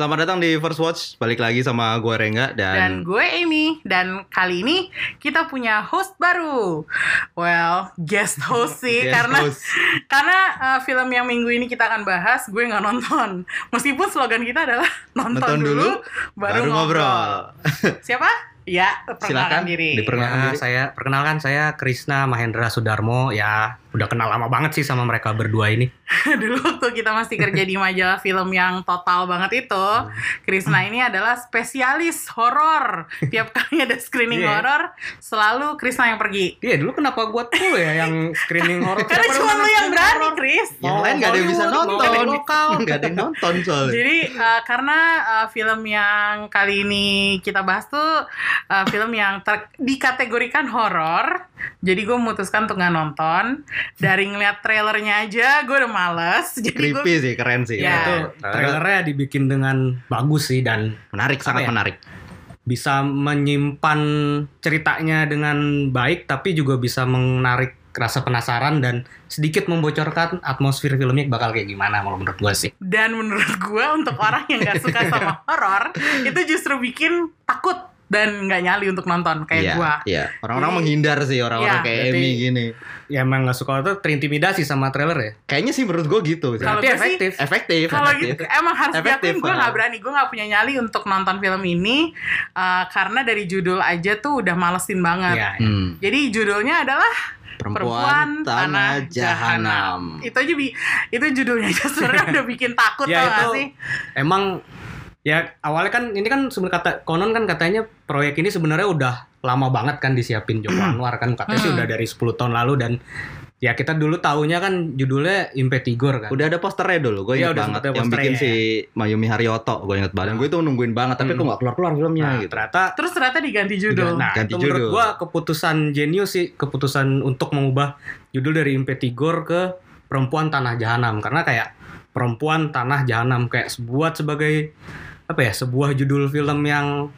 Selamat datang di First Watch. Balik lagi sama gue Rengga Dan dan, gue Amy Dan kali ini kita punya host baru Well, guest host sih Guest Karena host. karena uh, film yang minggu ini kita akan bahas Gue nggak nonton Meskipun slogan kita adalah Nonton, Nonton dulu, dulu, baru, ngobrol. Siapa? Ya, silakan perkenalkan diri diperkenalkan Ya, diri. saya perkenalkan saya Krisna Mahendra Sudarmo ya udah kenal lama banget sih sama mereka berdua ini Dulu waktu kita masih kerja di majalah film yang total banget itu Krisna ini adalah spesialis horor Tiap kali ada screening Iya. horor Selalu Krisna yang pergi iya dulu kenapa gua tuh ya yang screening horor Karena Kenapa cuma lu yang berani? Chris. Yang Mau lain gak ada yang bisa nonton. mau lokal. Gak ada yang nonton soalnya. Jadi uh, karena uh, film yang kali ini kita bahas tuh uh, film yang ter- dikategorikan horor, jadi gue memutuskan untuk nggak nonton. Dari ngeliat trailernya aja, gue udah males. Jadi gue Creepy sih, keren sih. Ya. itu trailernya dibikin dengan bagus sih dan Menarik, sangat ya? menarik. bisa menyimpan ceritanya dengan baik tapi juga bisa menarik rasa penasaran dan sedikit membocorkan atmosfer filmnya bakal kayak gimana kalau menurut gua sih dan menurut gue untuk orang yang nggak suka sama horor itu justru bikin takut dan nggak nyali untuk nonton kayak Iya, gue. iya. Orang-orang Jadi- menghindar sih orang-orang Iya, kayak Amy gini. Ya emang nggak suka itu terintimidasi sama trailer ya Kayaknya sih menurut gue gitu. Kalau sih- efektif efektif, Kalau efektif. gitu emang harus Efektif, diakuin gue nggak berani, gue nggak punya nyali untuk nonton film ini uh, karena dari judul aja tuh udah malesin banget. ya, Hmm. Jadi judulnya adalah Perempuan, Tanah Jahanam. Itu aja bi itu judulnya aja sebenarnya udah bikin takut Ya, tau gak itu- sih? emang ya awalnya kan ini kan sebenarnya kata konon kan katanya proyek ini sebenarnya udah lama banget kan disiapin Joko Anwar kan katanya sih Hmm. udah dari 10 tahun lalu dan ya kita dulu taunya kan judulnya Impetigor kan Udah ada posternya dulu, gue Iya, ingat udah banget. Yang bikin posternya, si Mayumi Haryoto, gue inget banget. Gue itu nungguin banget, tapi Hmm. kok gak keluar-keluar filmnya nah, gitu. ternyata Terus ternyata diganti judul. Nah, Ganti itu menurut judul. gua keputusan jenius sih, keputusan untuk mengubah judul dari Impetigor ke Perempuan Tanah Jahanam karena kayak Perempuan Tanah Jahanam kayak buat sebagai apa ya, sebuah judul film yang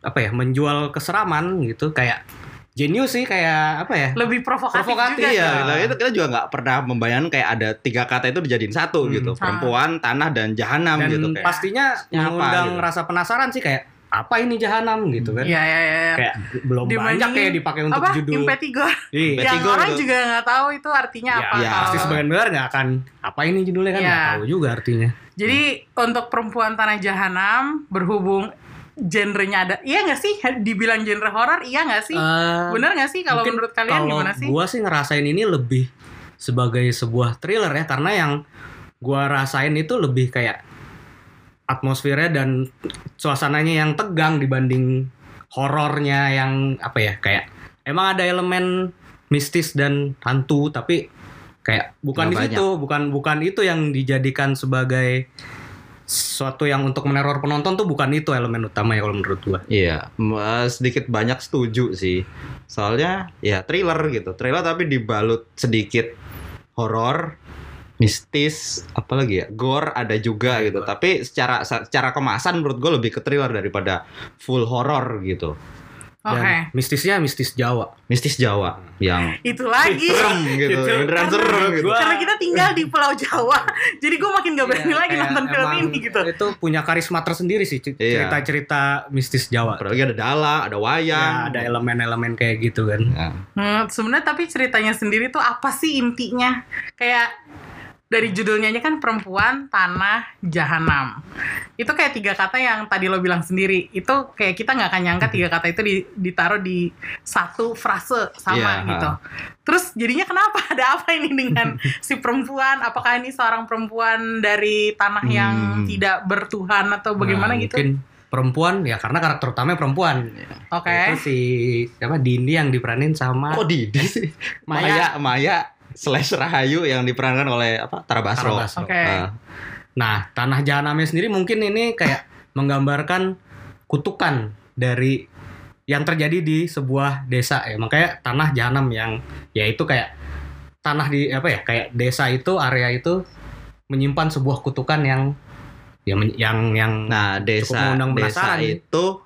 apa ya, menjual keseraman gitu kayak jenius sih kayak apa ya? Lebih provokatif, Provokatif, juga. Iya, ya. nah, itu kita juga nggak pernah membayangkan kayak ada tiga kata itu dijadiin satu Hmm. gitu. Perempuan, tanah, dan jahanam Dan gitu. Kayak. pastinya mengundang gitu. rasa penasaran sih kayak apa ini jahanam gitu kan. Iya, iya, iya. iya. Kayak belum banyak kayak dipakai untuk apa? judul. Impetigor. Iya. Yang orang tuh. juga nggak tahu itu artinya Ya, apa. ya, Kalau- pasti sebagian besar nggak akan apa ini judulnya kan nggak Iya. tahu juga artinya. Jadi untuk perempuan tanah jahanam berhubung genrenya ada, iya nggak sih? Dibilang genre horor, iya nggak sih? Eh, Bener nggak sih kalau menurut kalian kalau gimana sih? Gua sih ngerasain ini lebih sebagai sebuah thriller ya karena yang gua rasain itu lebih kayak atmosfernya dan suasananya yang tegang dibanding horornya yang apa ya kayak emang ada elemen mistis dan hantu tapi kayak bukan di situ bukan bukan itu yang dijadikan sebagai sesuatu yang untuk meneror penonton tuh bukan itu elemen utama ya kalau menurut gua. Iya, eh, sedikit banyak setuju sih. Soalnya ya thriller gitu. Thriller tapi dibalut sedikit horor, mistis, apalagi ya, gore ada juga gitu. Tapi secara secara kemasan menurut gue lebih ke thriller daripada full horor gitu. Oke, Dan mistisnya mistis Jawa. Mistis Jawa yang itu lagi. serem gitu, Itu beneran serem gitu. Karena kita tinggal di Pulau Jawa, jadi gue makin gak berani Iya, lagi kayak nonton film ini gitu. Itu punya karisma tersendiri sih Iya. cerita-cerita mistis Jawa. Apalagi ada dala, ada Ya, wayang. ada elemen-elemen kayak gitu kan. Ya. Hmm, sebenarnya tapi ceritanya sendiri tuh apa sih intinya? Kayak dari judulnya aja kan perempuan tanah jahanam. Itu kayak tiga kata yang tadi lo bilang sendiri. Itu kayak kita nggak akan nyangka tiga kata itu di- ditaruh di satu frase sama Iya, gitu. Terus jadinya kenapa ada apa ini dengan si perempuan? Apakah ini seorang perempuan dari tanah yang Hmm. tidak bertuhan atau bagaimana Nah, gitu? Mungkin perempuan ya karena karakter utamanya perempuan. Oke. Itu si siapa Dini yang diperanin sama Kok Didi sih? Maya, Maya. Maya slash Rahayu yang diperankan oleh apa? Tara Basro. Tara Basro. Oke. Ah. Nah, tanah jahanamnya sendiri mungkin ini kayak menggambarkan kutukan dari yang terjadi di sebuah desa ya. Makanya tanah jahanam yang ya itu kayak tanah di apa ya? Kayak desa itu area itu menyimpan sebuah kutukan yang ya men- yang yang Nah, desa mengundang desa itu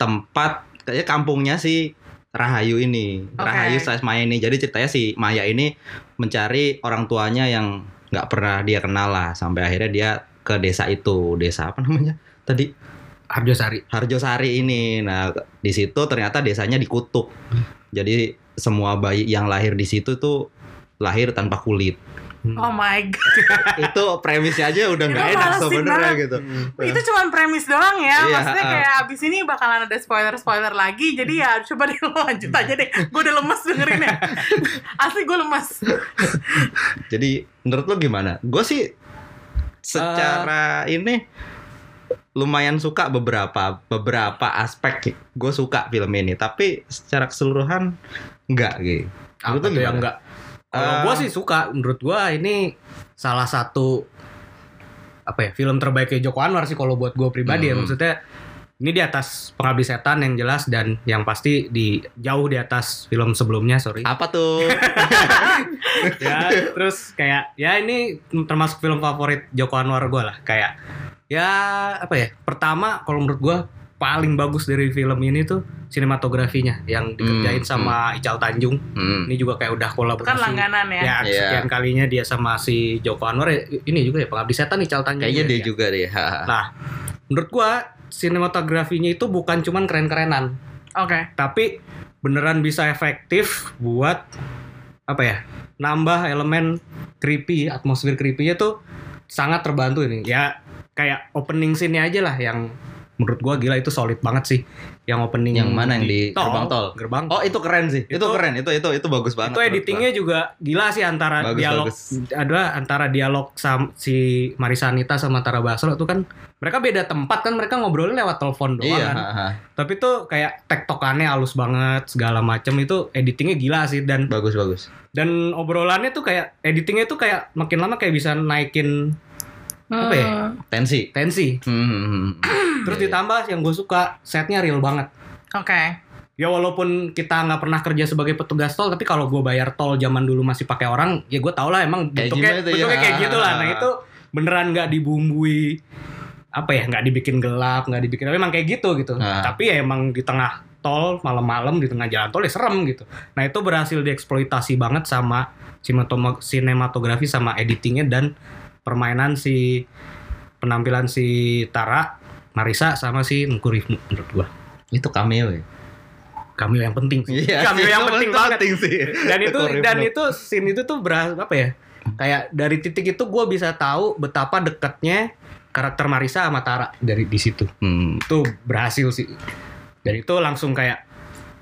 tempat kayaknya kampungnya si Rahayu ini. Oke. Rahayu slash Maya ini. Jadi ceritanya si Maya ini mencari orang tuanya yang nggak pernah dia kenal lah sampai akhirnya dia ke desa itu desa apa namanya tadi Harjosari. Harjosari ini nah di situ ternyata desanya dikutuk jadi semua bayi yang lahir di situ tuh lahir tanpa kulit Oh my god. itu premisnya aja udah nggak enak sebenarnya gitu itu cuman premis doang ya. Iya, Maksudnya ah. kayak abis ini bakalan ada spoiler-spoiler lagi. Jadi ya coba deh lo lanjut aja deh. Gue udah lemes dengerinnya. Asli gue lemes. Jadi menurut lo gimana? Gue sih secara ini lumayan suka beberapa beberapa aspek gue suka film ini tapi secara keseluruhan enggak gitu. Apa tuh yang enggak? Kalau Eh, gua sih suka, menurut gua ini salah satu apa ya film terbaiknya Joko Anwar sih kalau buat gua pribadi ya. Hmm. maksudnya ini di atas pengabdi setan yang jelas dan yang pasti di jauh di atas film sebelumnya sorry. Apa tuh? ya terus kayak ya ini termasuk film favorit Joko Anwar gue lah. Kayak ya apa ya pertama kalau menurut gue paling bagus dari film ini tuh sinematografinya yang dikerjain Hmm, sama Ical Tanjung Hmm. ini juga kayak udah kolaborasi kan langganan ya. ya Iya. sekian kalinya dia sama si Joko Anwar ya, ini juga ya pengabdi setan Ical Tanjung Kayaknya dia ya. juga deh. nah menurut gua sinematografinya itu bukan cuman keren-kerenan Oke. tapi beneran bisa efektif buat apa ya nambah elemen creepy atmosfer creepy-nya tuh sangat terbantu ini ya kayak opening scene-nya aja lah yang menurut gua gila itu solid banget sih yang opening Yang mana yang di gerbang tol? gerbang Oh itu keren sih. Itu, Itu- keren. Itu itu itu bagus banget. itu editingnya juga gila sih antara Bagus, dialog bagus. ada antara dialog sama si Marisa Anita sama Tara Basro itu kan mereka beda tempat kan mereka ngobrolnya lewat telepon doang Iya. kan haha. tapi tuh kayak tektokannya halus banget segala macem itu editingnya gila sih dan Bagus bagus. dan obrolannya tuh kayak editingnya tuh kayak makin lama kayak bisa naikin Apa ya? Hmm, Tensi. tensi Hmm, terus Iya, iya. ditambah yang gue suka setnya real banget Oke. ya walaupun kita nggak pernah kerja sebagai petugas tol tapi kalau gue bayar tol zaman dulu masih pakai orang ya gue tau lah emang Kayak bentuknya tuh ya? bentuknya kayak gitu lah nah itu beneran nggak dibumbui apa ya nggak dibikin gelap nggak dibikin tapi emang kayak gitu gitu Nah. tapi ya emang di tengah tol malam-malam di tengah jalan tol ya serem gitu nah itu berhasil dieksploitasi banget sama sinematografi sama editingnya dan permainan si penampilan si Tara Marisa sama si Nkurif menurut gua Itu cameo ya. cameo yang penting sih. Iya. cameo yang itu penting banget sih. dan itu dan itu scene itu tuh berasa apa ya kayak dari titik itu gue bisa tahu betapa dekatnya karakter Marisa sama Tara dari di situ Hmm. itu berhasil sih dan itu langsung kayak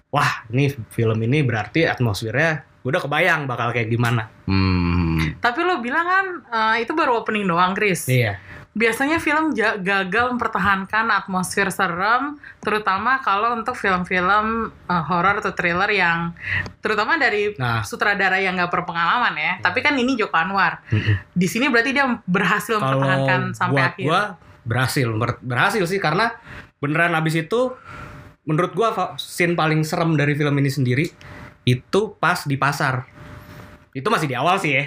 wah ini film ini berarti atmosfernya udah kebayang bakal kayak gimana Hmm. Tapi lo bilang kan eh, itu baru opening doang, Chris. iya Biasanya film gagal mempertahankan atmosfer serem, terutama kalau untuk film-film eh, horor atau thriller yang terutama dari nah sutradara yang nggak berpengalaman ya. Tapi kan ini Joko Anwar. Di sini berarti dia berhasil kalau mempertahankan sampai buat akhir. gue berhasil Ber- berhasil sih karena beneran abis itu menurut gue scene paling serem dari film ini sendiri itu pas di pasar itu masih di awal sih ya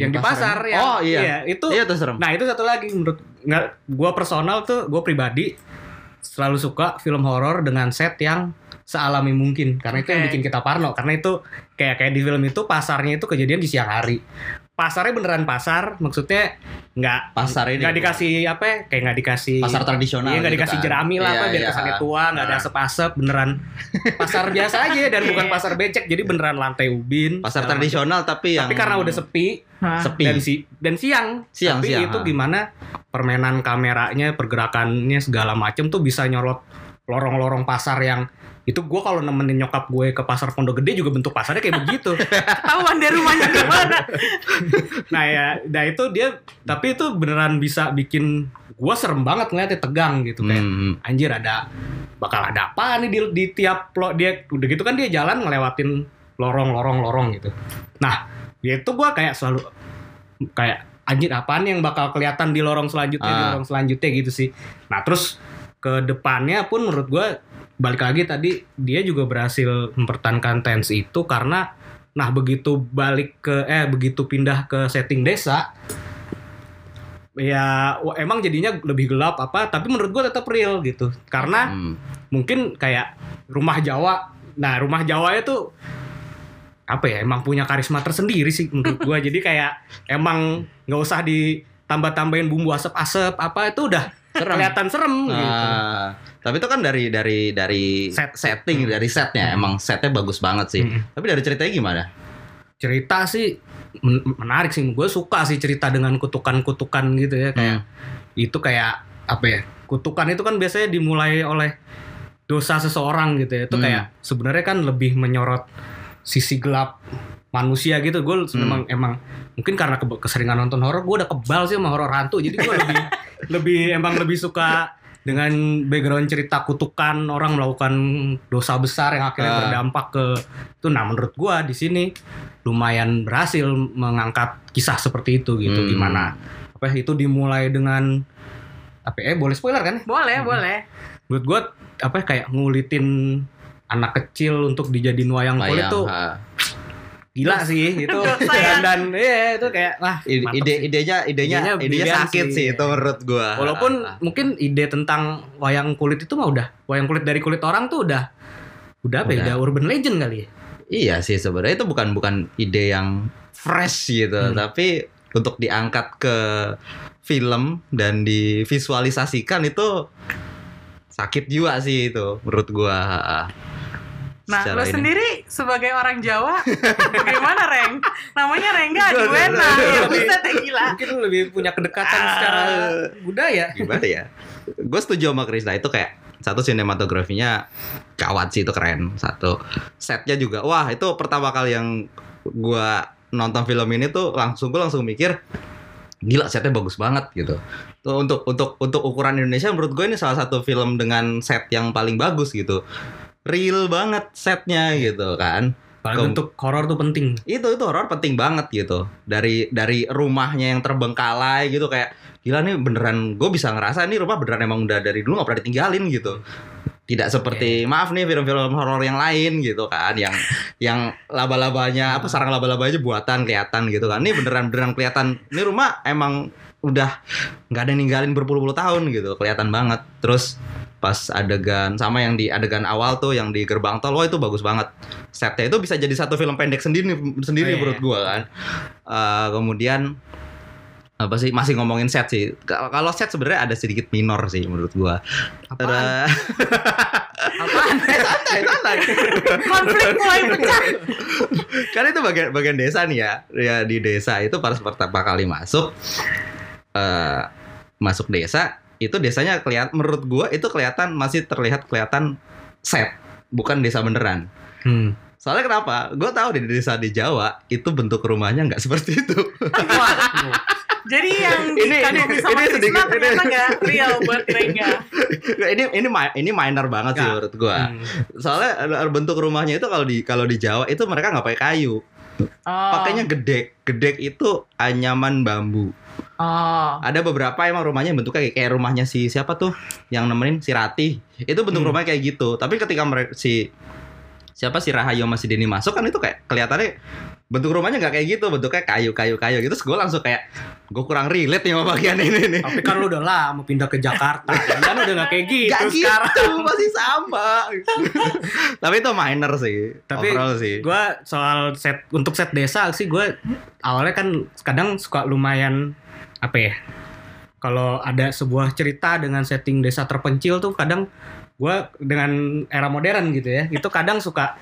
yang Di pasar yang Oh, iya. itu Iya tuh serem. nah itu satu lagi menurut nggak gue personal tuh gue pribadi selalu suka film horor dengan set yang sealami mungkin karena itu yang bikin kita parno. Karena itu kayak kayak di film itu pasarnya itu kejadian di siang hari pasarnya beneran pasar maksudnya nggak Pasar ini. nggak dikasih apa ya, kayak nggak dikasih pasar tradisional. Iya nggak gitu dikasih kan. jerami lah Iya, apa biar iya. kesannya tua nggak ada Ah. asap-asap beneran pasar biasa aja dan bukan Iya. pasar becek jadi beneran lantai ubin Pasar tradisional tapi macam. yang tapi karena udah sepi Hah. sepi. dan si dan siang Siang, tapi siang, itu ah. gimana permainan kameranya pergerakannya segala macem tuh bisa nyorot lorong-lorong pasar yang itu gue kalau nemenin nyokap gue ke pasar Pondok Gede juga bentuk pasarnya kayak begitu Ketahuan deh rumahnya di mana. nah ya nah itu dia tapi itu beneran bisa bikin gue serem banget ngeliatnya tegang gitu kayak Hmm. anjir ada bakal ada apa nih di, di tiap lo dia udah gitu kan dia jalan ngelewatin lorong-lorong lorong gitu nah dia itu gua kayak selalu kayak anjir apaan yang bakal kelihatan di lorong selanjutnya di Ah. lorong selanjutnya gitu sih nah terus ke depannya pun menurut gua balik lagi tadi dia juga berhasil mempertahankan tensi itu karena nah begitu balik ke eh begitu pindah ke setting desa ya emang jadinya lebih gelap apa tapi menurut gua tetap real gitu karena Hmm. mungkin kayak rumah Jawa nah rumah Jawa itu apa ya emang punya karisma tersendiri sih menurut gua jadi kayak emang nggak usah di tambah-tambahin bumbu asap-asap apa itu udah Serem. kelihatan serem gitu. Tapi itu kan dari dari dari Set. setting dari setnya emang setnya bagus banget sih. Mm. Tapi dari ceritanya gimana? Cerita sih men- menarik sih. Gue suka sih cerita dengan kutukan-kutukan gitu ya kayak itu kayak apa ya? Kutukan itu kan biasanya dimulai oleh dosa seseorang gitu ya. Itu Hmm. kayak sebenarnya kan lebih menyorot sisi gelap manusia gitu. Gue Hmm. memang emang mungkin karena ke- keseringan nonton horor, gue udah kebal sih sama horor hantu. Jadi gue lebih lebih emang lebih suka dengan background cerita kutukan orang melakukan dosa besar yang akhirnya Ah. berdampak ke itu. Nah menurut gue di sini lumayan berhasil mengangkat kisah seperti itu gitu. Hmm. Gimana? Apa ya, itu dimulai dengan apa ya, eh boleh spoiler kan? Boleh, Hmm. boleh. Menurut gue apa ya, kayak ngulitin anak kecil untuk dijadiin wayang kulit tuh ah. Gila sih itu dan ya. dan iya itu kayak wah Ide, idenya idenya Idenya idenya sakit sih. sih itu menurut gua. walaupun Ah, ah. mungkin ide tentang wayang kulit itu mah udah wayang kulit dari kulit orang tuh udah udah apa ya Udah. udah urban legend kali ya Iya sih sebenarnya itu bukan bukan ide yang fresh gitu, Hmm. tapi untuk diangkat ke film dan divisualisasikan itu sakit juga sih itu menurut gua. Nah, lo ini. sendiri sebagai orang Jawa, bagaimana Reng? Namanya Rengga aduh, aduh. ya buset ya gila. mungkin lu lebih punya kedekatan Ah. secara budaya gimana ya? Gue setuju sama Krisna itu kayak satu sinematografinya kawat sih itu keren. Satu setnya juga wah itu pertama kali yang gua nonton film ini tuh langsung gue langsung mikir gila setnya bagus banget gitu. Tuh untuk untuk untuk ukuran Indonesia menurut gue ini salah satu film dengan set yang paling bagus gitu. Real banget setnya gitu kan. Kom- untuk horor tuh penting. Itu itu horor penting banget gitu. Dari dari rumahnya yang terbengkalai gitu kayak gila nih beneran gue bisa ngerasa nih rumah beneran emang udah dari dulu nggak pernah ditinggalin gitu. Tidak seperti maaf nih film-film horor yang lain gitu kan. Yang yang laba-labanya apa sarang laba-labanya buatan kelihatan gitu kan. Ini beneran beneran kelihatan. Ini rumah emang udah nggak ada ninggalin berpuluh-puluh tahun gitu kelihatan banget. Terus pas adegan sama yang di adegan awal tuh yang di gerbang tol wah itu bagus banget. Setnya itu bisa jadi satu film pendek sendiri sendiri Oh, iya. menurut gua kan. Eh, kemudian apa sih masih ngomongin set sih. Kalau set sebenarnya ada sedikit minor sih menurut gua. Apaan? Ada apaan? Santai santai. Konflik mulai pecah. kan itu bagian bagian desa nih ya. Ya di desa itu pas pertama kali masuk eh masuk desa itu desanya kelihatan menurut gua itu kelihatan masih terlihat kelihatan set bukan desa beneran. Hmm. soalnya kenapa? Gue tahu di desa di Jawa itu bentuk rumahnya nggak seperti itu. Jadi yang Ini- ini- sama ini sedikit- ternyata ini- nggak real buat Rengga. ini ini ini minor banget sih menurut gua. Hmm. soalnya eh, bentuk rumahnya itu kalau di kalau di Jawa itu mereka nggak pakai kayu. Oh. pakainya gedek gedek itu anyaman bambu Oh. ada beberapa emang rumahnya bentuknya kayak, kayak rumahnya si siapa tuh yang nemenin si Rati itu bentuk Hmm. rumahnya kayak gitu tapi ketika mereka si siapa si Rahayu sama si Deni masuk kan itu kayak kelihatannya bentuk rumahnya nggak kayak gitu bentuknya kayu kayu kayu gitu terus gue langsung kayak gue kurang relate nih sama bagian ini nih tapi kan lu udah lama pindah ke Jakarta kan udah gak kayak gitu Gak sekarang gitu, masih sama. Tapi itu minor sih. Tapi overall sih. gue soal set untuk set desa sih gue awalnya kan kadang suka lumayan apa ya kalau ada sebuah cerita dengan setting desa terpencil tuh kadang gue dengan era modern gitu ya itu kadang suka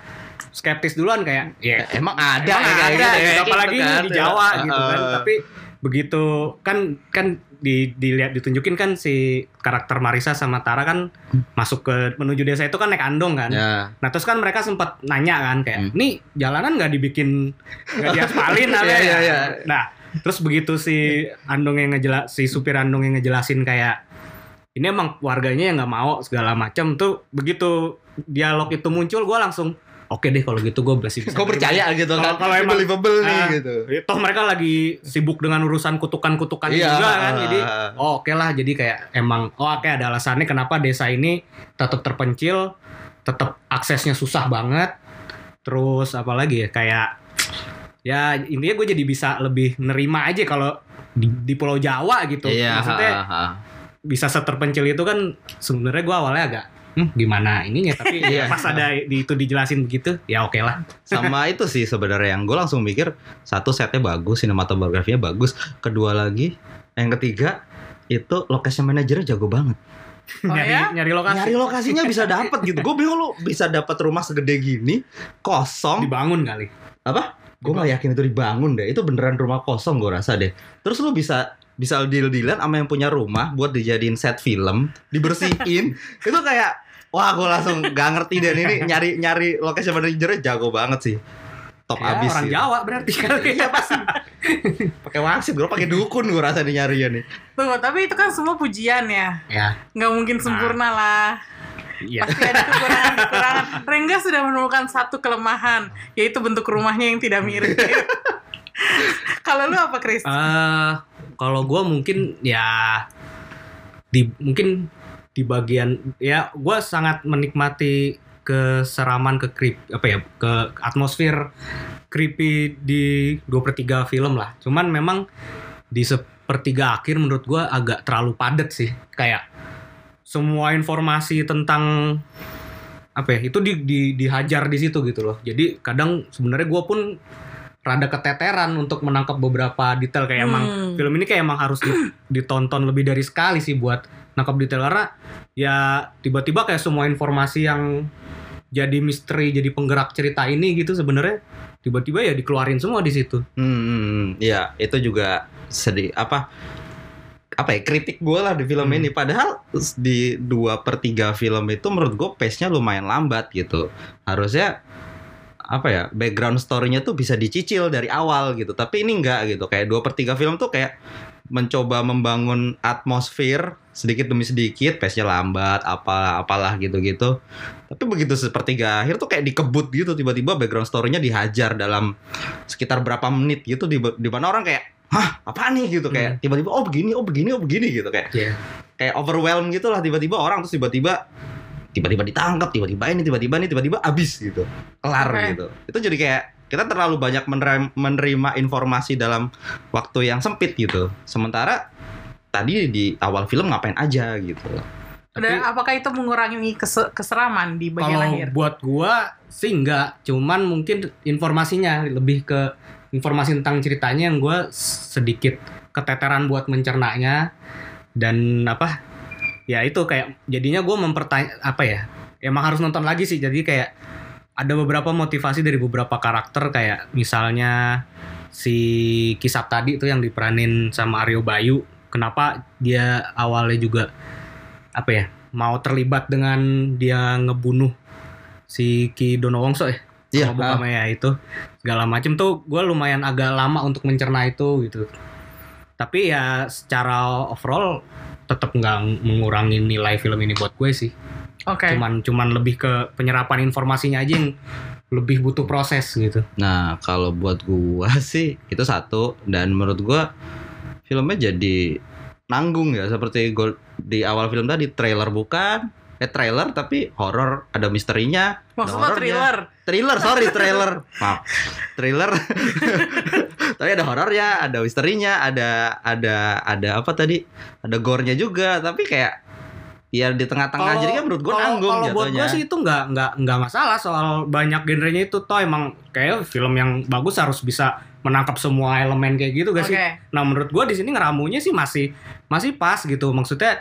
skeptis duluan kayak ya emang ada Emang kayak ada, gitu, gitu, kayak apalagi gitu kan. di Jawa gitu kan. Uh, Tapi begitu kan kan di dilihat ditunjukin kan si karakter Marisa sama Tara kan masuk ke menuju desa itu kan naik andong kan. ya. Nah terus kan mereka sempat nanya kan kayak, Hmm. nih jalanan nggak dibikin nggak diaspalin apa Iya, ya? iya, iya. Nah terus begitu si andong yang ngejelas si supir andong yang ngejelasin kayak ini emang warganya yang nggak mau segala macam tuh begitu dialog itu muncul gue langsung oke deh kalau gitu gue masih bisa Kok percaya gitu Kalau- kan? kalau emang- believable nih Ah, gitu. Toh mereka lagi sibuk dengan urusan kutukan-kutukan Iya. juga kan jadi oh oke lah jadi kayak emang oh oke ada alasannya kenapa desa ini tetap terpencil tetap aksesnya susah banget terus apalagi ya kayak ya intinya gue jadi bisa lebih nerima aja kalau di, di Pulau Jawa gitu Iya, maksudnya ha, ha. bisa seterpencil itu kan sebenarnya gue awalnya agak hmm, gimana ininya tapi Iya. pas ada di, itu dijelasin begitu ya oke lah sama itu sih sebenarnya yang gue langsung mikir satu setnya bagus sinematografinya bagus kedua lagi yang ketiga itu location manajernya jago banget. Oh nyari, ya? nyari lokasi Nyari lokasinya bisa dapat gitu. Gue bingung lu bisa dapat rumah segede gini kosong. dibangun kali. Apa? Gue gak yakin itu dibangun deh. Itu beneran rumah kosong gue rasa deh. Terus lu bisa bisa deal-dealan sama yang punya rumah buat dijadiin set film, dibersihin. itu kayak wah gue langsung gak ngerti deh ini nyari nyari location manajernya jago banget sih. Top Ya, abis orang sih. Jawa berarti kali. Iya pasti. pakai wangsit, gue pakai dukun gue rasa nih nyarinya nih. Tunggu, tapi itu kan semua pujian ya. ya, Nggak mungkin sempurna lah. Iya. Pasti ada kekurangan-kekurangan. Rengga sudah menemukan satu kelemahan, yaitu bentuk rumahnya yang tidak mirip. Kalau lu apa, Chris? Eh, kalau gue mungkin ya di mungkin di bagian ya gue sangat menikmati keseraman ke creep apa ya ke atmosfer creepy di dua per tiga film lah. Cuman memang di sepertiga akhir menurut gue agak terlalu padat sih. Kayak semua informasi tentang apa ya itu di, di- dihajar di situ gitu loh. Jadi kadang sebenarnya gue pun rada keteteran untuk menangkap beberapa detail kayak emang Hmm. film ini kayak emang harus di- ditonton lebih dari sekali sih buat nangkap detail karena ya tiba-tiba kayak semua informasi yang jadi misteri jadi penggerak cerita ini gitu sebenarnya tiba-tiba ya dikeluarin semua di situ. Hmm, ya itu juga sedih apa apa ya kritik gue lah di film Hmm. ini. Padahal di dua per tiga film itu menurut gue pace-nya lumayan lambat gitu. Harusnya apa ya background story-nya tuh bisa dicicil dari awal gitu. Tapi ini enggak gitu. Kayak dua per tiga film tuh kayak mencoba membangun atmosfer sedikit demi sedikit, pace-nya lambat, apa apalah gitu-gitu. Tapi begitu sepertiga akhir tuh kayak dikebut gitu tiba-tiba background story-nya dihajar dalam sekitar berapa menit gitu di, di mana orang kayak hah apa nih? Gitu kayak tiba-tiba oh begini oh begini oh begini gitu kayak Iya. kayak overwhelm gitu lah tiba-tiba orang terus tiba-tiba tiba-tiba ditangkap tiba-tiba ini tiba-tiba ini tiba-tiba abis gitu. Kelar Oke. gitu. Itu jadi kayak kita terlalu banyak menerima, menerima informasi dalam waktu yang sempit gitu. Sementara tadi di awal film ngapain aja gitu. Dan apakah itu mengurangi kese- keseraman di bagian Kalau akhir? buat gua sih enggak, cuman mungkin informasinya lebih ke informasi tentang ceritanya yang gua sedikit keteteran buat mencernanya dan apa? Ya itu kayak jadinya gua mempertanya apa ya? Emang harus nonton lagi sih. Jadi kayak ada beberapa motivasi dari beberapa karakter kayak misalnya si Kisap tadi itu yang diperanin sama Aryo Bayu. Kenapa dia awalnya juga apa ya? mau terlibat dengan dia ngebunuh si Ki Dono Wongso ya Iya, sama bokapnya ya itu segala macem tuh gue lumayan agak lama untuk mencerna itu gitu. Tapi ya secara overall tetap nggak mengurangi nilai film ini buat gue sih. Oke. cuman cuman lebih ke penyerapan informasinya aja yang lebih butuh proses gitu. Nah, kalau buat gua sih itu satu. Dan menurut gua filmnya jadi nanggung ya. Seperti gua di awal film tadi trailer bukan. Eh trailer tapi horor ada misterinya ada Maksudnya thriller. Thriller sorry trailer maaf thriller tapi ada horornya ada misterinya ada ada ada apa tadi ada gore-nya juga tapi kayak ya di tengah-tengah jadi kan menurut kalau- nanggung Kalau buat gue sih itu nggak nggak nggak masalah soal banyak genrenya itu toh emang kayak film yang bagus harus bisa menangkap semua elemen kayak gitu gak Oke. sih? Nah menurut gue di sini ngeramunya sih masih masih pas gitu. Maksudnya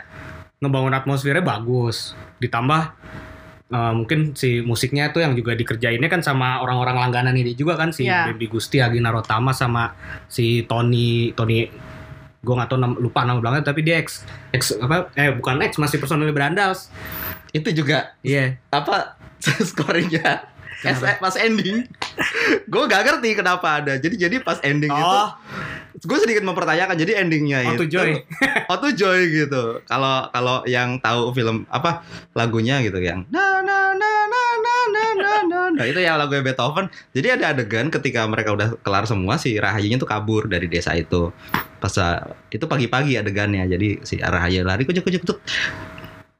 ngebangun atmosfernya bagus. Ditambah eh, mungkin si musiknya tuh yang juga dikerjainnya kan sama orang-orang langganan ini juga kan si Iya. Baby Gusti, Agina Rotama sama si Tony Tony gue nggak tahu nama, lupa nama belakangnya tapi dia ex ex apa eh bukan ex masih personil Brandals. Itu juga. Iya. Apa skornya Kenapa? pas ending. Gue gak ngerti kenapa ada. Jadi jadi pas ending itu oh. gue sedikit mempertanyakan jadi endingnya Auto itu. Joy. Auto Joy gitu. Kalau kalau yang tahu film apa lagunya gitu yang na na na na na na na na nah itu yang lagu Beethoven. Jadi ada adegan ketika mereka udah kelar semua si Rahayunya tuh kabur dari desa itu. Pas itu pagi-pagi adegannya. Jadi si Rahayu lari kucuk kucuk kucuk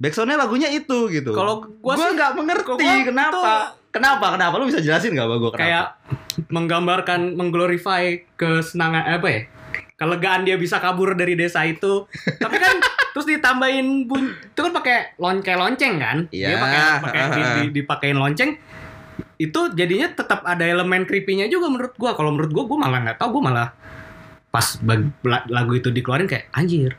backsoundnya lagunya itu gitu. Kalau gua gue sih- nggak mengerti gua kenapa. Kenapa kenapa? Lu bisa jelasin nggak kenapa? Kayak menggambarkan mengglorify kesenangan apa ya? Kelegaan dia bisa kabur dari desa itu. Tapi kan terus ditambahin bun itu kan pakai lon kayak lonceng kan dia Iya. pakai pakai di, di- dipakein lonceng. Itu jadinya tetap ada elemen creepy-nya juga menurut gua. Kalau menurut gua gua malah nggak tahu. Gua malah pas lagu itu dikeluarin kayak anjir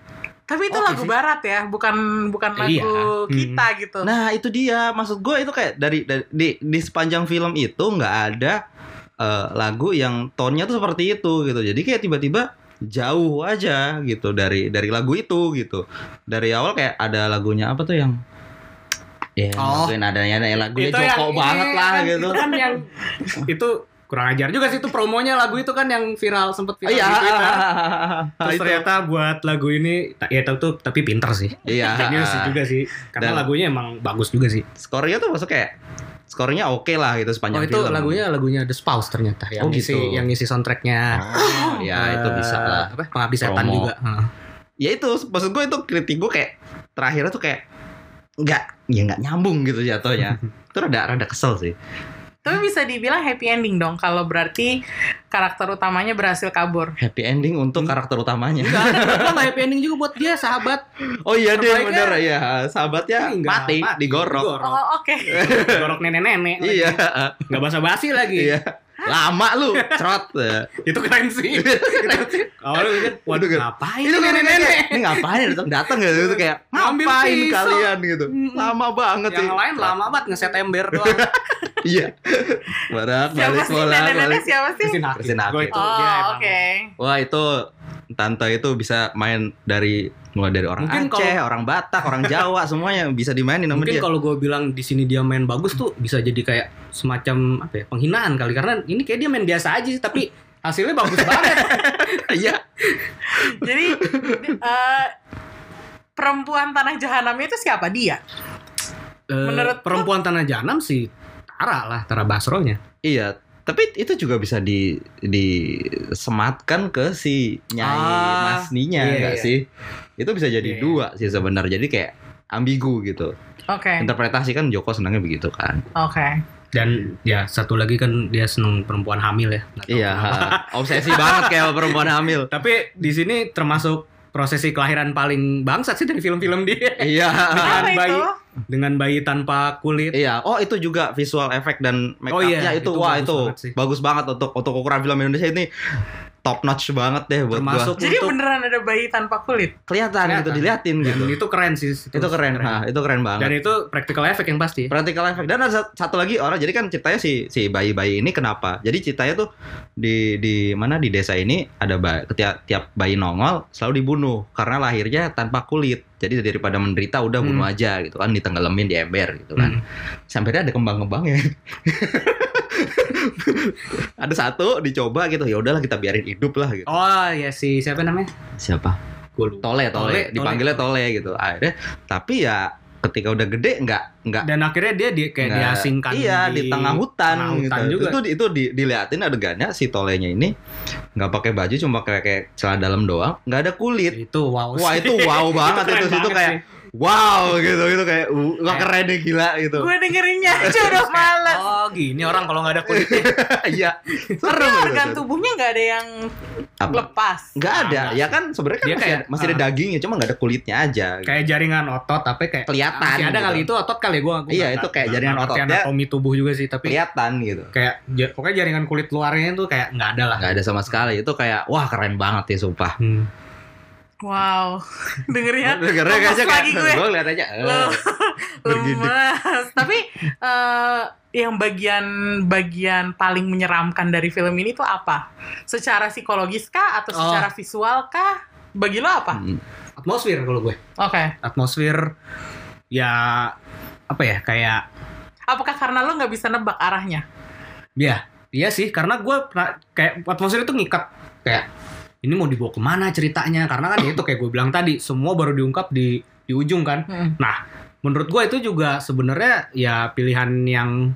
Tapi itu Oke lagu sih. barat ya, bukan bukan lagu Iya. Hmm. kita gitu. Nah itu dia maksud gue itu kayak dari, dari di di sepanjang film itu nggak ada eh, lagu yang tone-nya tuh seperti itu gitu. Jadi kayak tiba-tiba jauh aja gitu dari dari lagu itu gitu. Dari awal kayak ada lagunya apa tuh yang ya Oh. laguin adanya yang lagunya yang Joko banget lah kan, gitu. itu kan yang itu kurang ajar juga sih itu promonya lagu itu kan yang viral sempet viral Iya. di Twitter. Terus Itu. ternyata buat lagu ini ya tahu tuh tapi pinter sih. Iya. Genius sih juga sih. Karena Dan- lagunya emang bagus juga sih. Skornya tuh masuk kayak skornya oke lah gitu Oh sepanjang itu film. lagunya lagunya The Spouse ternyata yang Oh, ngisi gitu. yang ngisi soundtracknya. Oh, ya itu eh, bisa lah. Apa? Pengabdi setan juga. Ya itu maksud gue itu kritik gue kayak terakhirnya tuh kayak nggak ya nggak nyambung gitu jatuhnya itu rada rada kesel sih Tapi bisa dibilang happy ending dong kalau berarti karakter utamanya berhasil kabur. happy ending untuk Hmm. karakter utamanya Enggak ada menurut gua nggak happy ending juga buat dia sahabat. oh iya deh bener ya sahabatnya Enggak, mati, digorok Oh, oke. Digorok nenek-nenek. iya Nggak basa-basi lagi. iya lama lu cerot Itu keren sih. Awalnya mikir, waduh Itu kan- ngapain itu kan nenek-nenek? nenek ini ngapain datang datang gitu itu kayak Ngambil ngapain pisau. kalian gitu lama banget sih Yang lain lama banget ngeset ember doang. iya barak Siapa balik sih siapa sih? Hakim. Gua itu dia Oh, emang. oke. Wah itu tante itu bisa main dari mulai dari orang Mungkin Aceh, kalau- orang Batak, orang Jawa semuanya bisa dimainin sama Mungkin dia. kalau gue bilang di sini dia main bagus tuh bisa jadi kayak semacam apa ya penghinaan kali karena ini kayak dia main biasa aja sih tapi hasilnya bagus banget. Iya. Jadi eh, perempuan tanah jahanam itu siapa dia? Eh, Menurut perempuan tanah jahanam sih Tara lah Tara Basro-nya. Iya. Tapi itu juga bisa di disematkan ke si nyai Ah, Masninya iya, enggak iya. sih? Itu bisa jadi Iya. dua sih sebenarnya. Jadi kayak ambigu gitu. Oke. Interpretasi kan Joko senangnya begitu kan. Oke. Dan ya satu lagi kan dia seneng perempuan hamil ya. Iya, obsesi banget kayak perempuan hamil. Tapi di sini termasuk prosesi kelahiran paling bangsat sih dari film-film dia. Iya. Dengan Apa bayi itu? Dengan bayi tanpa kulit. Iya, oh itu juga visual effect dan make Oh up-nya iya, itu, itu wah bagus itu banget sih. bagus banget untuk untuk ukuran film Indonesia ini top notch banget deh buat Termasuk gua. Jadi untuk beneran ada bayi tanpa kulit. Kelihatan, gitu Kelihatan. diliatin dan gitu. itu keren sih. Itu, keren, Nah, itu keren banget. Dan itu practical effect yang pasti. Practical effect dan ada sat- satu lagi orang jadi kan ceritanya si si bayi-bayi ini kenapa? Jadi ceritanya tuh di di mana di desa ini ada ba- tiap tiap bayi nongol selalu dibunuh karena lahirnya tanpa kulit. Jadi daripada menderita udah bunuh Hmm. aja gitu kan ditenggelamin di ember gitu kan. Hmm. Sampai ada kembang-kembangnya. ada satu dicoba gitu ya udahlah kita biarin hidup lah gitu. Oh ya si siapa namanya? Siapa? Tole, Tole, tole, dipanggilnya tole gitu. Akhirnya tapi ya ketika udah gede nggak nggak Dan akhirnya dia di, kayak nggak- diasingkan iya di, tengah hutan, tengah hutan gitu. juga. Itu itu di, diliatin adegannya si tolenya ini nggak pakai baju cuma kayak kayak celana dalam doang, nggak ada kulit. Itu wow. Wah itu wow banget itu situ banget kayak sih. Wow gitu gitu kayak uh, wah Kayak- keren deh gila gitu. Gue dengerinnya aja udah males. Oh gini orang kalau nggak ada kulitnya. Iya. Tapi Serem organ gitu. tubuhnya nggak ada yang Apa? lepas. Nggak ada, ya kan sebenarnya kan Dia masih, kayak, ada, masih ada ah. dagingnya, cuma nggak ada kulitnya aja. gitu. kayak jaringan otot tapi kayak Kelihatan masih ada gitu. kali itu otot kali gua, gua Iya, itu kayak nggak- jaringan ototnya. anatomi tubuh juga sih tapi Kelihatan gitu. kayak pokoknya jaringan kulit luarnya itu kayak nggak ada lah Nggak ada sama sekali. Itu kayak wah keren banget ya sumpah. Hmm. Wow. Dengernya. Dengarnya lemes kayaknya lagi gue. gue lihat aja. eh, Lo- bergidik. lemes. Tapi eh, yang bagian bagian paling menyeramkan dari film ini tuh apa? Secara psikologis kah atau Oh. secara visual kah? Bagi lo apa? Hmm. atmosfer kalau gue Oke. atmosfer ya apa ya kayak Apakah karena lo nggak bisa nebak arahnya? ya iya sih karena gue kayak atmosfer itu ngikat kayak ini mau dibawa ke mana ceritanya? Karena kan ya itu kayak gue bilang tadi semua baru diungkap di di ujung kan. Hmm. menurut gue itu juga sebenarnya ya pilihan yang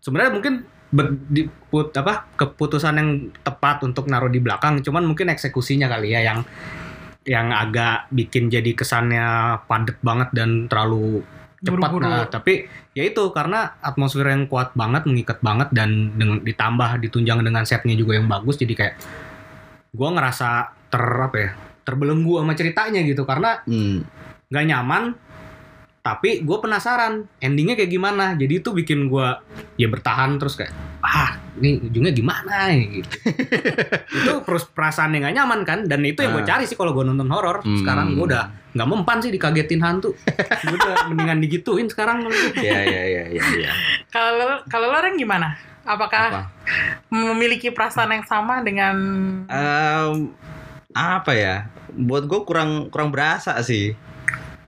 sebenarnya mungkin be- di, put- apa keputusan yang tepat untuk naruh di belakang cuman mungkin eksekusinya kali ya yang yang agak bikin jadi kesannya padat banget dan terlalu cepat. Nah tapi ya itu karena atmosfer yang kuat banget mengikat banget dan dengan ditambah ditunjang dengan setnya juga yang bagus jadi kayak gue ngerasa ter apa ya terbelenggu sama ceritanya gitu karena Hmm. nggak nyaman tapi gue penasaran endingnya kayak gimana jadi itu bikin gue ya bertahan terus kayak ah ini ujungnya gimana ya gitu itu terus perasaan yang gak nyaman kan dan itu yang gue Ah. cari sih kalau gue nonton horor Hmm. sekarang gue udah nggak mempan sih dikagetin hantu gue udah mendingan digituin sekarang Iya iya iya iya. iya. Kalau lo- kalau lo orang gimana? Apakah Apa? memiliki perasaan yang sama dengan Em, apa ya? Buat gue kurang kurang berasa sih.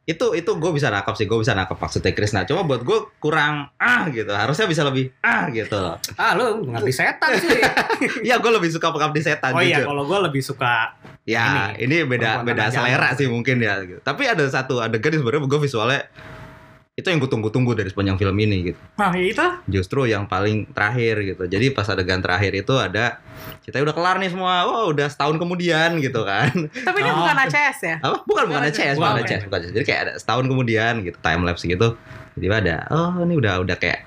Itu itu gue bisa nakap sih, gue bisa nakap maksudnya Krisna. Cuma buat gue kurang ah gitu. Harusnya bisa lebih ah gitu loh. ah lu ngerti setan sih Iya gue lebih suka pengabdi setan oh iya jujur. kalau gue lebih suka Ya ini, beda perempuan beda tanah selera jantung. sih mungkin ya. Gitu. Tapi ada satu adegan yang sebenarnya gue visualnya itu yang gue tunggu-tunggu dari sepanjang film ini gitu. Nah, ya itu Justru yang paling terakhir gitu. Jadi pas adegan terakhir itu ada kita udah kelar nih semua. Oh udah setahun kemudian gitu kan. tapi ini Oh. bukan ACS ya? apa bukan bukan Bukan, ACS bukan. ACS bukan ACS. jadi kayak ada setahun kemudian gitu time lapse gitu tiba-tiba ada oh ini udah udah kayak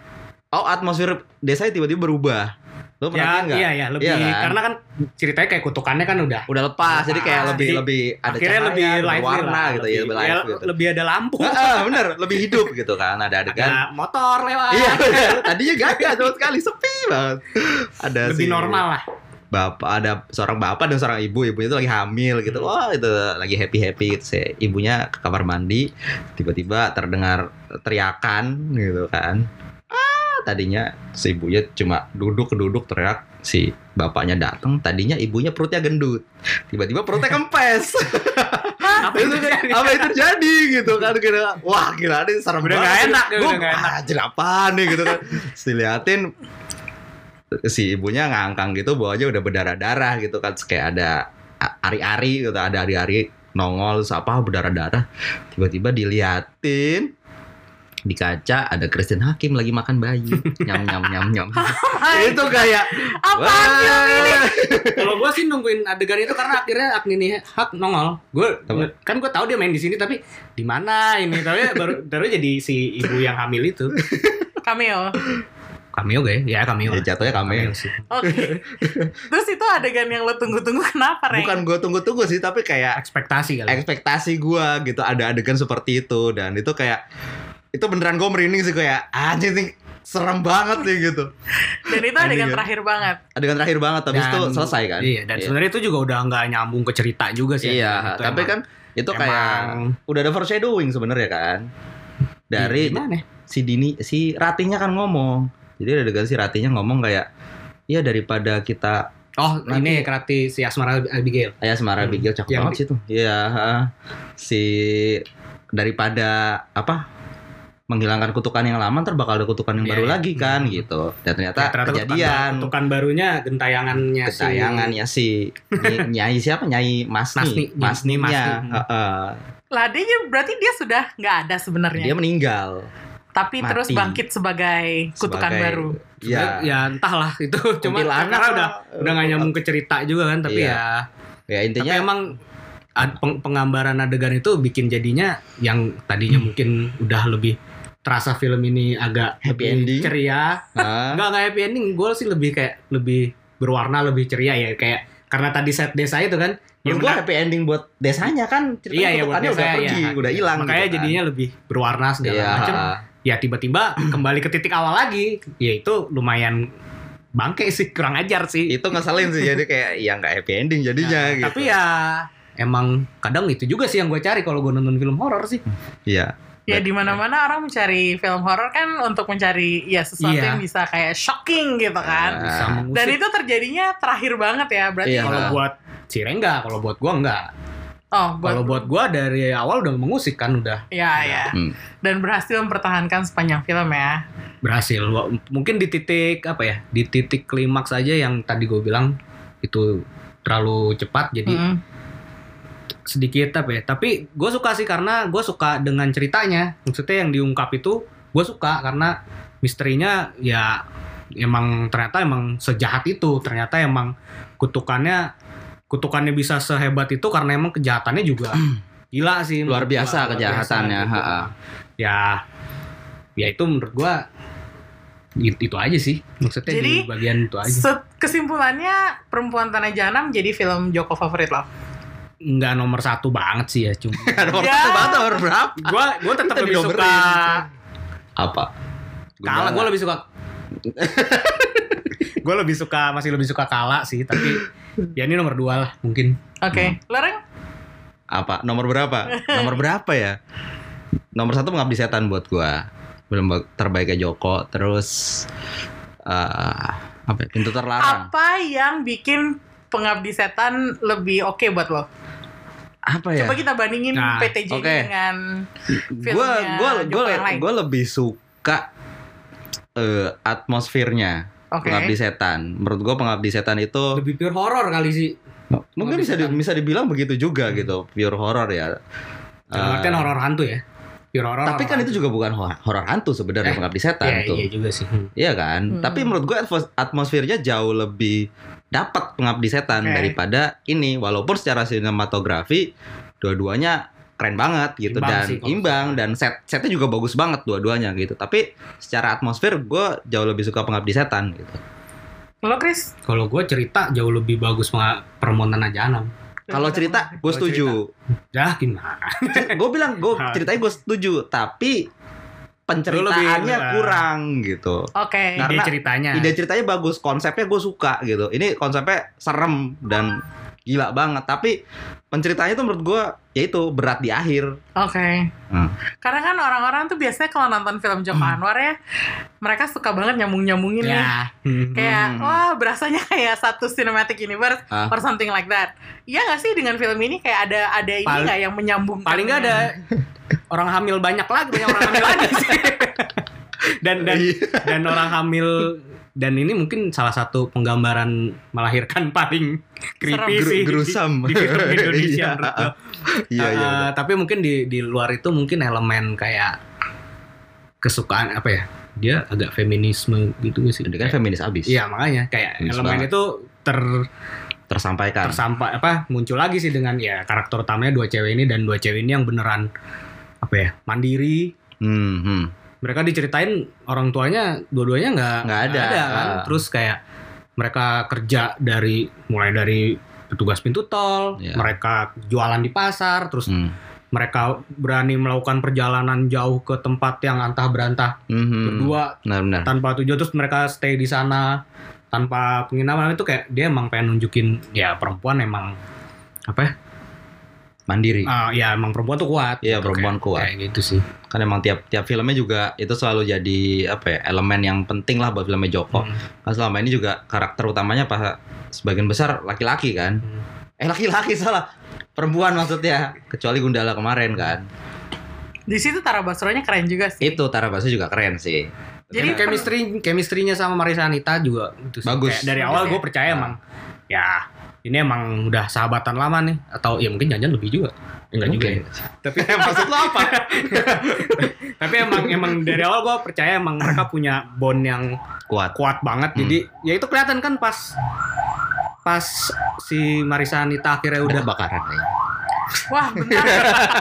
oh atmosfer desanya tiba-tiba berubah lo ya perhatiin nggak? iya ya lebih Iya kan? karena kan ceritanya kayak kutukannya kan udah udah lepas jadi kayak Lepas. lebih Jadi, lebih ada akhirnya cahaya, lebih lively warna lah, gitu ya lebih, lebih ya, gitu. lebih ada lampu. Ah, ah, bener lebih hidup gitu kan ada adegan. ada motor lewat. Iya bener. tadinya gak ada sama sekali sepi banget. Ada lebih si normal lah. Bapak ada seorang bapak dan seorang ibu ibunya itu lagi hamil gitu. Hmm. wah itu lagi happy happy gitu. Si ibunya ke kamar mandi tiba-tiba terdengar teriakan gitu kan tadinya si ibunya cuma duduk duduk teriak si bapaknya datang tadinya ibunya perutnya gendut. Tiba-tiba perutnya kempes. Apa itu apa yang terjadi gitu kan kira wah gila ini serem Udah banget nggak enak, enak. anjir apaan nih gitu kan. Diliatin si ibunya ngangkang gitu bawahnya udah berdarah-darah gitu kan. Kayak ada ari-ari gitu ada ari-ari nongol terus apa berdarah-darah. Tiba-tiba diliatin di kaca ada Christine Hakim lagi makan bayi. Nyam nyam nyam nyam. Itu kayak ini? kalau gue sih nungguin adegan itu karena akhirnya Agnini Hak nongol. Gue Apa? kan gue tahu dia main di sini tapi di mana ini? Tapi baru baru jadi si ibu yang hamil itu. Cameo. cameo gak ya ya cameo. Ya jatuhnya kami sih. Oke. Terus itu adegan yang lo tunggu-tunggu kenapa, Reng? bukan gue tunggu-tunggu sih tapi kayak ekspektasi kali ekspektasi gua gitu. Ada adegan seperti itu. Dan itu kayak itu beneran gue merinding sih kayak anjir nih serem banget nih gitu. Dan itu adegan Adegan. terakhir banget. adegan terakhir banget habis Dan- itu selesai kan? iya dan sebenarnya itu juga udah nggak nyambung ke cerita juga sih. Iya tapi emang- kan itu kayak emang- udah ada foreshadowing sebenarnya kan? Dari gimana si Dini si Ratinya kan ngomong. Jadi ada adegan si Ratinya ngomong kayak ya daripada kita oh Nanti- ini kerati si Asmara Abigail. Ayah Semara Hmm. Cakep banget sih tuh. Iya si daripada apa menghilangkan kutukan yang lama ntar bakal ada kutukan yang Iya, baru iya. lagi kan Hmm. gitu dan ternyata, Ya, ternyata kejadian kutukan barunya gentayangannya si- ketayangannya si Ny- Nyai siapa Nyai Masni Masni, Masninya Masni. Heeh. Lah dia berarti dia sudah nggak ada sebenarnya. dia meninggal Tapi mati. terus bangkit sebagai kutukan Sebagai- baru. Iya ya entahlah itu cuma karena udah lah. udah nggak nyambung ke cerita juga kan tapi Iya. ya ya intinya tapi emang ad- peng- penggambaran adegan itu bikin jadinya yang tadinya mungkin udah lebih terasa film ini agak Happy ending. ceria Hah? Enggak, enggak happy ending. Gue sih lebih kayak lebih berwarna, lebih ceria ya. Kayak karena tadi set desa itu kan. Gua menak- happy ending buat desanya kan ceritanya Iya, iya buat desa udah ya. pergi udah hilang Makanya gitu kan. jadinya lebih berwarna segala Iya. macam. Ya tiba-tiba kembali ke titik awal lagi. Ya itu lumayan bangke sih, kurang ajar sih. itu ngeselin sih jadi kayak ya nggak happy ending jadinya Nah, gitu Tapi ya emang kadang itu juga sih yang gue cari kalau gue nonton film horor sih. iya Ya di mana-mana orang mencari film horor kan untuk mencari ya sesuatu Iya. yang bisa kayak shocking gitu kan. Mengusik. Dan itu terjadinya terakhir banget ya berarti. Iya. kalau buat si Rengga, kalau buat gue enggak. Oh, buat, Kalau buat gue dari awal udah mengusik kan udah ya ya. Hmm. Dan berhasil mempertahankan sepanjang film ya. berhasil mungkin di titik apa ya di titik klimaks aja yang tadi gue bilang itu terlalu cepat jadi Mm. Sedikit apa ya. Tapi gue suka sih karena gue suka dengan ceritanya. Maksudnya yang diungkap itu gue suka karena misterinya ya emang ternyata emang sejahat itu. Ternyata emang kutukannya kutukannya bisa sehebat itu karena emang kejahatannya juga gila sih luar biasa gua, luar kejahatannya biasa gitu. ya ya itu menurut gua itu, itu aja sih. Maksudnya Jadi, di bagian itu aja. kesimpulannya Perempuan Tanah Jahanam jadi film Joko favorit lo. Nggak nomor satu banget sih ya cuma nomor Ya. satu banget nomor berapa? gue gue tetap lebih suka Apa? Kala gue lebih suka gue lebih suka masih lebih suka Kala sih tapi ya ini nomor dua lah mungkin Oke, lo Reng? apa? Nomor berapa? nomor berapa ya? Nomor satu pengabdi setan buat gua. Film ba- terbaiknya Joko. Terus eh apa? ya? Pintu terlarang. Apa yang bikin pengabdi setan lebih oke buat lo? Apa ya? Coba kita bandingin Nah, PTJ oke. dengan Gue filmnya gue gue gue lebih suka eh, atmosfernya. Oke. Pengabdi setan. Menurut gua pengabdi setan itu lebih pure horror kali sih mungkin bisa di- bisa dibilang begitu juga gitu. Pure horror ya. artian horror hantu ya pure horror Tapi kan horror itu juga bukan ho- horor hantu sebenarnya Eh, pengabdi setan ya, tuh. iya juga sih Hmm. Iya kan? Hmm. Tapi menurut gue atmos- atmosfernya jauh lebih dapat pengabdi setan Oke. daripada ini. Walaupun secara sinematografi dua-duanya keren banget gitu Imbang dan sih kalau imbang dan set setnya juga bagus banget dua-duanya gitu. Tapi secara atmosfer gue jauh lebih suka pengabdi setan gitu. Lo Chris? kalau gue cerita jauh lebih bagus permohonan Ajanam Kalau cerita gue Kalau setuju. ya gimana gue bilang gue ceritanya gue setuju, tapi penceritaannya lebih- kurang gitu. Oke. Karena ide ceritanya ide ceritanya bagus, konsepnya gue suka gitu. Ini konsepnya serem dan gila banget. Tapi penceritanya tuh menurut gue yaitu berat di akhir. Oke. Hmm. Karena kan orang-orang tuh biasanya kalau nonton film Joko Anwar ya, mereka suka banget nyambung-nyambungin nih. ya Hmm. Kayak, Hmm. wah berasanya kayak satu cinematic universe Ah. or something like that. Iya nggak sih dengan film ini kayak ada ada ini Paling- nggak yang menyambungkan? paling nggak ada orang hamil banyak lagi banyak orang hamil lagi sih dan dan Iya. dan orang hamil dan ini mungkin salah satu penggambaran melahirkan paling creepy Serem. sih gerusam. di, di film Indonesia Iya. gua. Iya iya. Eh, tapi mungkin di di luar itu mungkin elemen kayak kesukaan apa ya dia agak feminisme gitu sih Ini kan feminis abis. iya makanya kayak Feminis elemen banget. itu ter Tersampaikan. tersampai apa muncul lagi sih dengan ya karakter utamanya dua cewek ini dan dua cewek ini yang beneran apa ya mandiri Hmm, hmm. Mereka diceritain orang tuanya dua-duanya nggak Nggak ada. kan Ah. terus kayak mereka kerja dari mulai dari petugas pintu tol Iya. mereka jualan di pasar terus Hmm. mereka berani melakukan perjalanan jauh ke tempat yang antah berantah Hmm, hmm. berdua Benar-benar. tanpa tujuan terus mereka stay di sana tanpa penginapan itu kayak dia emang pengen nunjukin ya perempuan emang apa ya Mandiri. Ah, ya emang perempuan tuh kuat Iya, gitu, perempuan kayak- kuat. kayak gitu sih Kan emang tiap tiap filmnya juga itu selalu jadi apa ya elemen yang penting lah buat filmnya Joko. Hmm. Kan selama ini juga karakter utamanya pas sebagian besar laki-laki kan. Hmm. Eh laki-laki salah. Perempuan maksudnya. Kecuali Gundala kemarin kan. Di situ Tara Basro-nya keren juga sih. Itu Tara Basro juga keren sih. Jadi chemistry chemistry-nya sama Marisa Anita juga itu sih. Bagus. Kayak dari awal ya. gue percaya Ah. emang ya ini emang udah sahabatan lama nih atau ya mungkin jangan lebih juga. Ya, enggak juga. Mungkin. ya. Tapi Maksud lo apa? tapi emang emang dari awal gue percaya emang mereka punya bond yang Kuat. kuat banget. Hmm. Jadi ya itu kelihatan kan pas pas si Marisa Anita akhirnya Udah udah kebakaran kayaknya. Wah bentar.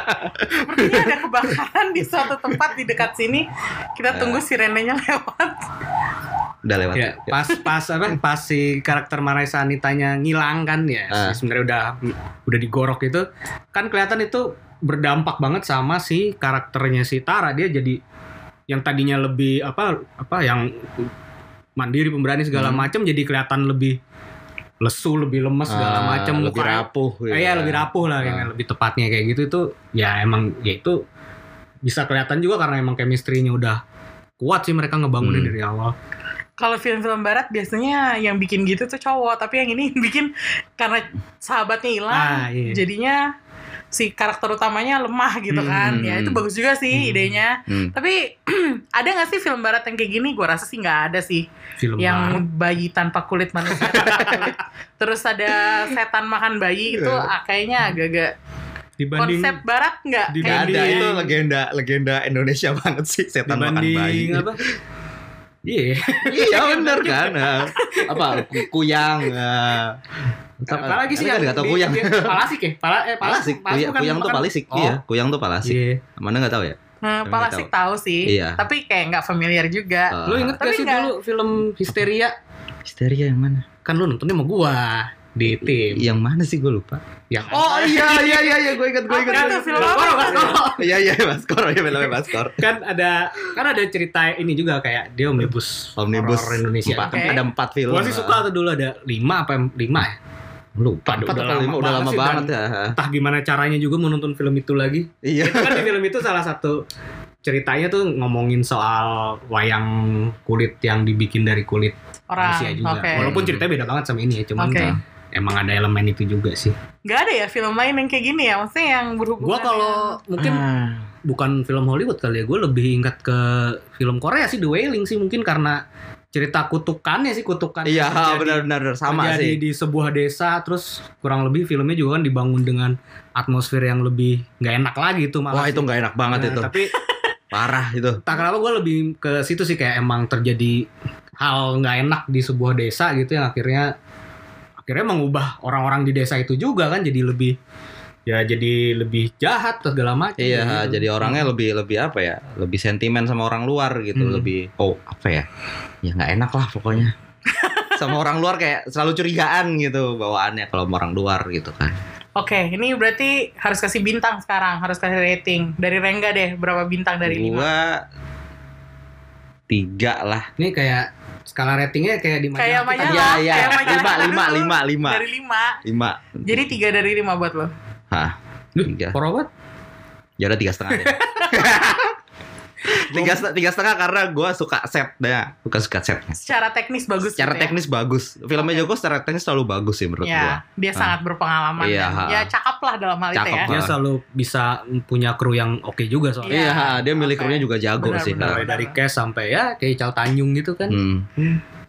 Sepertinya ada kebakaran di suatu tempat di dekat sini. Kita tunggu sirenenya lewat. Udah lewat. ya pas pas apa pas si karakter Marisa Anitanya ngilang kan ya si sebenarnya udah udah digorok itu kan kelihatan itu berdampak banget sama si karakternya si Tara dia jadi yang tadinya lebih apa apa yang mandiri pemberani segala Hmm. macam jadi kelihatan lebih lesu lebih lemes segala Ah, macam lebih mukanya- rapuh. Eh, Iya lebih rapuh lah yang Ah. lebih tepatnya kayak gitu itu ya emang ya itu bisa kelihatan juga karena emang chemistry-nya udah kuat sih mereka ngebangunin Hmm. dari awal. Kalau film-film barat biasanya yang bikin gitu tuh cowok, tapi yang ini bikin karena sahabatnya hilang, Ah, iya. jadinya si karakter utamanya lemah gitu Hmm, kan. Ya itu bagus juga sih Hmm. idenya. Hmm. Tapi ada nggak sih film barat yang kayak gini? Gue rasa sih nggak ada sih. Film yang barat. bayi tanpa kulit manusia tanpa kulit. Terus ada setan makan bayi itu ah, kayaknya agak-agak dibanding konsep barat nggak? dibanding- Kayak Gak ada itu legenda legenda Indonesia banget sih setan makan bayi. apa? Iya. iya bener kan. Nah, apa ku- kuyang. nah. Apa lagi sih Kan yang nggak tahu kuyang. Palasik ya? Pala, eh, Palasik, kuyang, bukan- kuyang tuh palisik, Oh, iya, kuyang tuh palasik. Iya. Mana nggak tahu ya? Nah, Tapi Palasik tahu sih. Iya. Tapi kayak nggak familiar juga. Eh, Lu inget gak sih dulu film Histeria? Histeria yang mana? Kan lu nontonnya sama gua. Di tim. Yang mana sih gue lupa. Yang Oh iya iya iya iya gue ingat gue ingat. itu film apa? Baskoro, Baskoro. Iya iya Baskor ya filmnya Baskor. kan ada kan ada cerita ini juga kayak dia omnibus Omnibus horror Indonesia. Empat, Oke. Ada empat film. Gua sih suka tuh dulu ada lima apa lima ya. Lupa. Udah Empat lama atau lima udah banget lama banget ya. Entah gimana caranya juga menonton film itu lagi. Iya. Itu kan di film itu salah satu ceritanya tuh ngomongin soal wayang kulit yang dibikin dari kulit Orang. manusia juga. Oke. Walaupun ceritanya beda banget sama ini ya, cuman Oke. kan emang ada elemen itu juga sih. Gak ada ya film lain yang kayak gini ya? Maksudnya yang berhubungan Gua kalau mungkin Ah. bukan film Hollywood kali ya, gue lebih ingat ke film Korea sih The Wailing sih mungkin karena cerita kutukannya sih kutukan Iya yang benar-benar sama sih. di sebuah desa terus kurang lebih filmnya juga kan dibangun dengan atmosfer yang lebih nggak enak lagi tuh malah Wah itu nggak enak banget Nah, itu. tapi Parah itu. tak kenapa gue lebih ke situ sih kayak emang terjadi hal nggak enak di sebuah desa gitu yang akhirnya akhirnya mengubah orang-orang di desa itu juga kan jadi lebih ya jadi lebih jahat segala macam Iya, gitu. jadi orangnya lebih lebih apa ya? Lebih sentimen sama orang luar gitu, Hmm. lebih oh apa ya? Ya nggak enak lah pokoknya. sama orang luar kayak selalu curigaan gitu bawaannya kalau sama orang luar gitu kan. Oke, ini berarti harus kasih bintang sekarang, harus kasih rating. Dari Rengga deh, berapa bintang dari lima? Gua tiga lah. ini kayak skala ratingnya kayak di Kayak majalah. Iya iya. Lima lima lima lima Dari lima. lima. Jadi tiga dari lima buat lo. Hah? Tiga. Korobot? Ya udah tiga setengah deh. tiga, set- tiga setengah karena gue suka setnya, bukan suka setnya. Secara teknis bagus. Secara gitu ya? teknis bagus. Filmnya Oke. Joko secara teknis selalu bagus sih menurut gue. Ya, dia Ah. sangat berpengalaman. Iya, dan ha. ya cakep lah dalam hal itu Cakep ya. lah. Dia selalu bisa punya kru yang oke juga soalnya. Iya. Iya, dia milik Oke. krunya juga jago Benar, sih. benar. Mulai dari cast sampai ya kayak Ical Tanjung gitu kan. Hmm.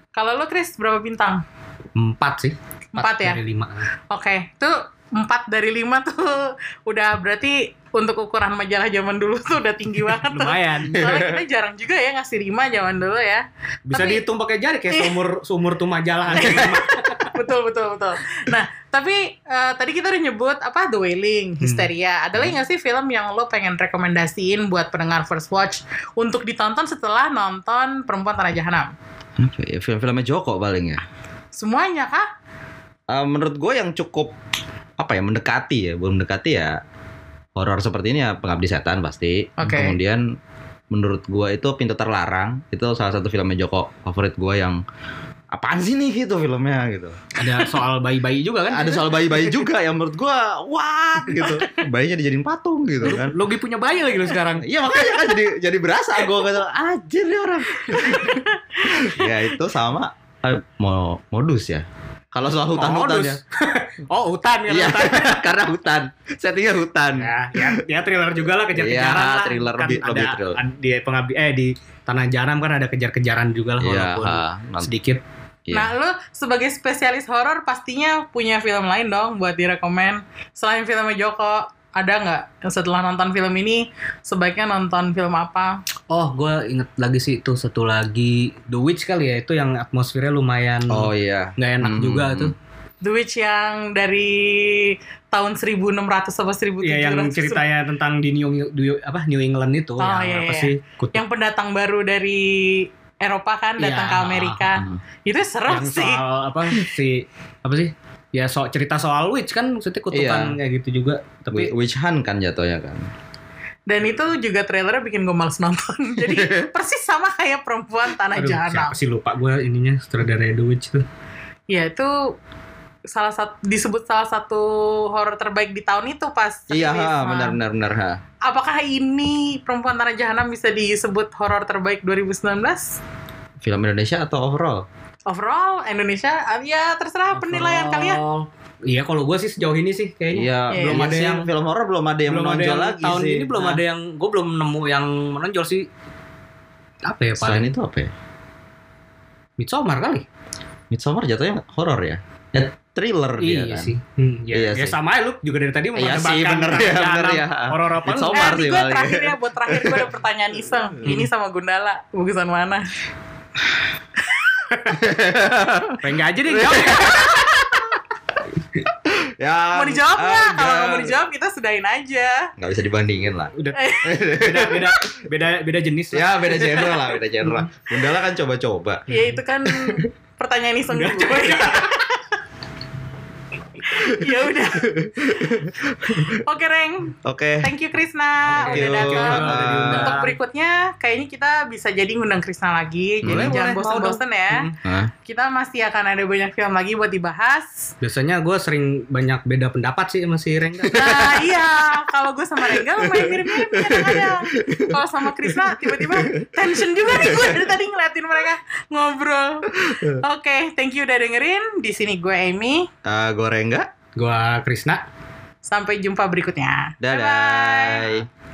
Kalau lo Chris berapa bintang? Empat sih. Empat ya? Dari lima. Oke, itu empat dari lima tuh udah berarti untuk ukuran majalah zaman dulu tuh udah tinggi banget tuh. Lumayan. Soalnya kita jarang juga ya ngasih lima zaman dulu ya. Bisa Tapi- dihitung pakai jari kayak seumur seumur tuh majalah. betul betul betul. Nah, tapi eh, tadi kita udah nyebut apa The Wailing, Hysteria. Ada lagi nggak sih film yang lo pengen rekomendasiin buat pendengar First Watch untuk ditonton setelah nonton Perempuan Tanah Jahanam? Ya? Film-filmnya Joko paling ya. Semuanya kah? Eh, menurut gue yang cukup apa ya mendekati ya, belum mendekati ya horor seperti ini ya Pengabdi Setan pasti. Oke. Kemudian menurut gue itu Pintu Terlarang itu salah satu filmnya Joko favorit gue yang apaan sih nih gitu filmnya gitu. Ada soal bayi-bayi juga kan? Ada soal bayi-bayi juga yang menurut gue what gitu. Bayinya dijadiin patung gitu kan. Lo lagi punya bayi lagi lo sekarang. Iya makanya kan jadi jadi berasa gue kata anjir nih orang. ya itu sama eh, mau modus ya. Kalau soal hutan-hutan Modus. ya. Oh hutan kan Iya, hutan. karena hutan. Settingnya hutan. Ya, ya, ya thriller juga lah kejar-kejaran Iya, lah. thriller kan lebih- ada lebih thriller. di pengabdi eh di Tanah Jahanam kan ada kejar-kejaran juga lah Iya, walaupun ha, nanti- sedikit. iya. Nah, lo sebagai spesialis horor pastinya punya film lain dong buat direkomend. Selain filmnya Joko, ada nggak yang setelah nonton film ini sebaiknya nonton film apa? Oh, gue inget lagi sih itu satu lagi The Witch kali ya itu yang atmosfernya lumayan Oh iya. nggak enak Hmm, juga hmm, tuh. The Witch yang dari tahun 1600 apa 1700 Iya yang ceritanya tentang di New, New- apa New England itu Oh, yang iya, apa iya. sih kutub yang pendatang baru dari Eropa kan datang Iya, ke Amerika. Hmm. Itu serem yang sih. soal apa si apa sih ya so cerita soal witch kan maksudnya kutukan Iya. kayak gitu juga tapi Wi- Witch Hunt kan jatuhnya kan. Dan itu juga trailernya bikin gue males nonton. Jadi persis sama kayak perempuan tanah aduh jahanam. siapa sih lupa gue ininya sutradara The Witch tuh Ya itu salah satu disebut salah satu horor terbaik di tahun itu pas. Iya, ha, benar benar benar ha. Apakah ini perempuan tanah jahanam bisa disebut horor terbaik 2019? Film Indonesia atau overall? Overall Indonesia ah, ya terserah penilaian kalian. Iya kalau gue sih sejauh ini sih kayaknya Iya, Iya, belum iya ada sih. yang film horor belum ada yang belum ada menonjol yang lagi tahun sih. ini belum Nah, ada yang gue belum nemu yang menonjol sih apa ya Selain paling itu apa ya? Midsommar kali Midsommar jatuhnya horor ya? Ya thriller dia iya kan. sih hmm, ya, Iya ya sih. sama aja lu juga dari tadi Iya menebakkan sih, bener ya, bener ya. horor apa? Midsommar. Eh, sih gue terakhir ya buat terakhir gue ada pertanyaan iseng. Hmm. Ini sama Gundala, bagusan mana? Pengen aja deh jawab ya. Mau dijawab nggak? Kalau nggak mau dijawab kita sudahin aja. Nggak bisa dibandingin lah. udah beda beda beda beda jenis lah. Ya beda genre lah, beda genre. Gundala kan coba-coba. Ya itu kan pertanyaan iseng gue. ya udah. Oke, Reng. Oke. Thank you Krisna Thank udah datang. Untuk berikutnya kayaknya kita bisa jadi ngundang Krisna lagi. Jadi Boleh, jangan boleh. Mau bosen-bosen ya. Hmm. Kita masih akan ada banyak film lagi buat dibahas. Biasanya gue sering banyak beda pendapat sih sama si Rengga. Nah iya, kalau gue sama Rengga lumayan mirip-mirip kadang-kadang. Kalau sama Krisna tiba-tiba tension juga nih gue dari tadi ngeliatin mereka ngobrol. Oke, thank you udah dengerin. Di sini gue Amy. uh, goreng nggak? Gua Krisna. Sampai jumpa berikutnya. Dadah. Bye-bye.